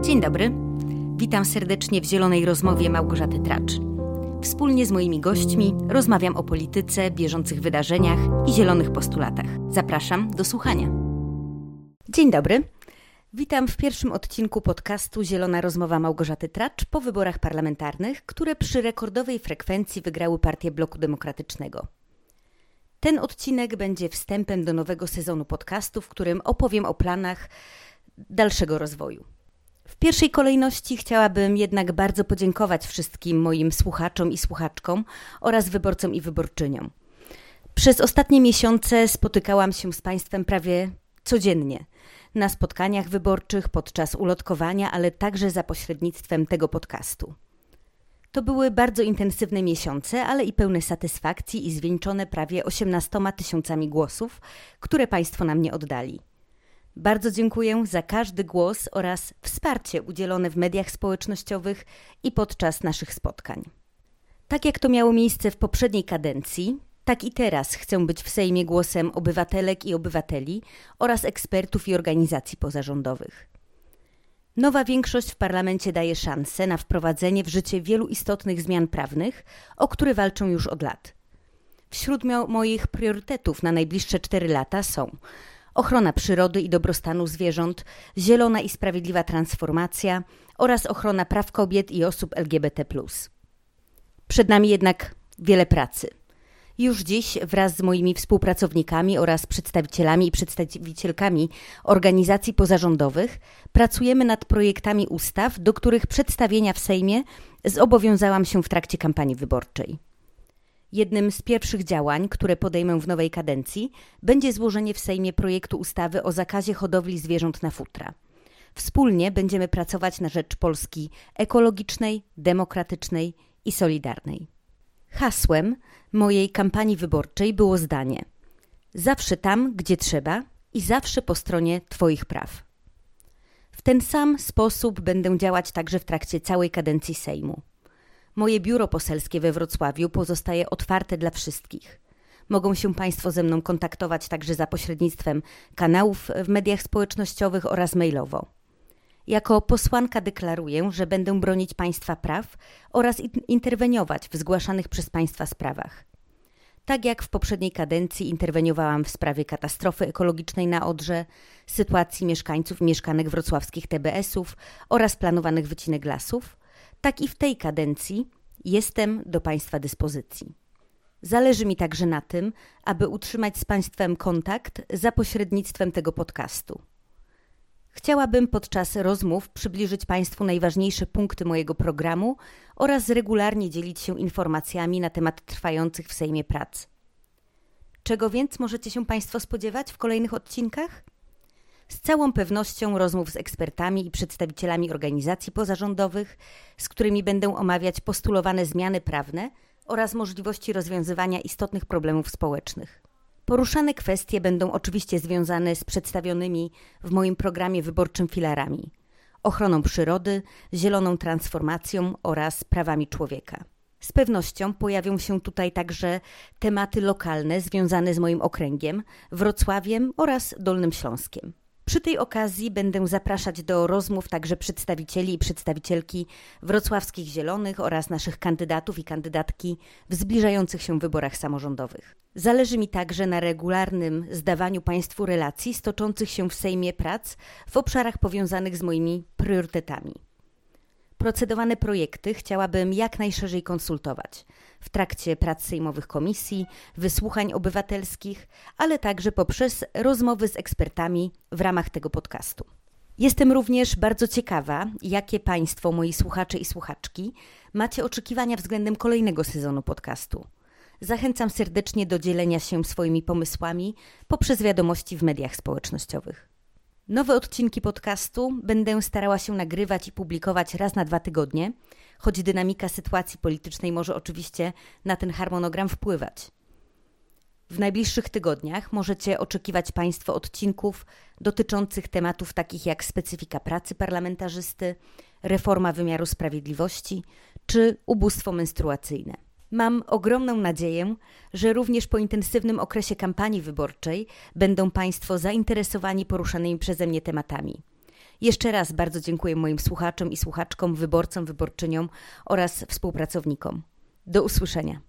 Dzień dobry. Witam serdecznie w Zielonej Rozmowie Małgorzaty Tracz. Wspólnie z moimi gośćmi rozmawiam o polityce, bieżących wydarzeniach i zielonych postulatach. Zapraszam do słuchania. Dzień dobry. Witam w pierwszym odcinku podcastu Zielona Rozmowa Małgorzaty Tracz po wyborach parlamentarnych, które przy rekordowej frekwencji wygrały partię Bloku Demokratycznego. Ten odcinek będzie wstępem do nowego sezonu podcastu, w którym opowiem o planach dalszego rozwoju. Pierwszej kolejności chciałabym jednak bardzo podziękować wszystkim moim słuchaczom i słuchaczkom oraz wyborcom i wyborczyniom. Przez ostatnie miesiące spotykałam się z Państwem prawie codziennie na spotkaniach wyborczych, podczas ulotkowania, ale także za pośrednictwem tego podcastu. To były bardzo intensywne miesiące, ale i pełne satysfakcji i zwieńczone prawie 18 tysiącami głosów, które Państwo na mnie oddali. Bardzo dziękuję za każdy głos oraz wsparcie udzielone w mediach społecznościowych i podczas naszych spotkań. Tak jak to miało miejsce w poprzedniej kadencji, tak i teraz chcę być w Sejmie głosem obywatelek i obywateli oraz ekspertów i organizacji pozarządowych. Nowa większość w parlamencie daje szansę na wprowadzenie w życie wielu istotnych zmian prawnych, o które walczą już od lat. Wśród moich priorytetów na najbliższe cztery lata są ochrona przyrody i dobrostanu zwierząt, zielona i sprawiedliwa transformacja oraz ochrona praw kobiet i osób LGBT. Przed nami jednak wiele pracy. Już dziś wraz z moimi współpracownikami oraz przedstawicielami i przedstawicielkami organizacji pozarządowych pracujemy nad projektami ustaw, do których przedstawienia w Sejmie zobowiązałam się w trakcie kampanii wyborczej. Jednym z pierwszych działań, które podejmę w nowej kadencji, będzie złożenie w Sejmie projektu ustawy o zakazie hodowli zwierząt na futra. Wspólnie będziemy pracować na rzecz Polski ekologicznej, demokratycznej i solidarnej. Hasłem mojej kampanii wyborczej było zdanie: Zawsze tam, gdzie trzeba i zawsze po stronie Twoich praw. W ten sam sposób będę działać także w trakcie całej kadencji Sejmu. Moje biuro poselskie we Wrocławiu pozostaje otwarte dla wszystkich. Mogą się Państwo ze mną kontaktować także za pośrednictwem kanałów w mediach społecznościowych oraz mailowo. Jako posłanka deklaruję, że będę bronić Państwa praw oraz interweniować w zgłaszanych przez Państwa sprawach. Tak jak w poprzedniej kadencji interweniowałam w sprawie katastrofy ekologicznej na Odrze, sytuacji mieszkańców mieszkanek wrocławskich TBS-ów oraz planowanych wycinek lasów, tak i w tej kadencji jestem do Państwa dyspozycji. Zależy mi także na tym, aby utrzymać z Państwem kontakt za pośrednictwem tego podcastu. Chciałabym podczas rozmów przybliżyć Państwu najważniejsze punkty mojego programu oraz regularnie dzielić się informacjami na temat trwających w Sejmie prac. Czego więc możecie się Państwo spodziewać w kolejnych odcinkach? Z całą pewnością rozmów z ekspertami i przedstawicielami organizacji pozarządowych, z którymi będę omawiać postulowane zmiany prawne oraz możliwości rozwiązywania istotnych problemów społecznych. Poruszane kwestie będą oczywiście związane z przedstawionymi w moim programie wyborczym filarami ochroną przyrody, zieloną transformacją oraz prawami człowieka. Z pewnością pojawią się tutaj także tematy lokalne związane z moim okręgiem, Wrocławiem oraz Dolnym Śląskiem. Przy tej okazji będę zapraszać do rozmów także przedstawicieli i przedstawicielki wrocławskich Zielonych oraz naszych kandydatów i kandydatki w zbliżających się wyborach samorządowych. Zależy mi także na regularnym zdawaniu Państwu relacji stoczących się w Sejmie prac w obszarach powiązanych z moimi priorytetami. Procedowane projekty chciałabym jak najszerzej konsultować w trakcie prac sejmowych komisji, wysłuchań obywatelskich, ale także poprzez rozmowy z ekspertami w ramach tego podcastu. Jestem również bardzo ciekawa, jakie Państwo, moi słuchacze i słuchaczki, macie oczekiwania względem kolejnego sezonu podcastu. Zachęcam serdecznie do dzielenia się swoimi pomysłami poprzez wiadomości w mediach społecznościowych. Nowe odcinki podcastu będę starała się nagrywać i publikować raz na dwa tygodnie, choć dynamika sytuacji politycznej może oczywiście na ten harmonogram wpływać. W najbliższych tygodniach możecie oczekiwać Państwo odcinków dotyczących tematów takich jak specyfika pracy parlamentarzysty, reforma wymiaru sprawiedliwości czy ubóstwo menstruacyjne. Mam ogromną nadzieję, że również po intensywnym okresie kampanii wyborczej będą Państwo zainteresowani poruszanymi przeze mnie tematami. Jeszcze raz bardzo dziękuję moim słuchaczom i słuchaczkom, wyborcom, wyborczyniom oraz współpracownikom. Do usłyszenia.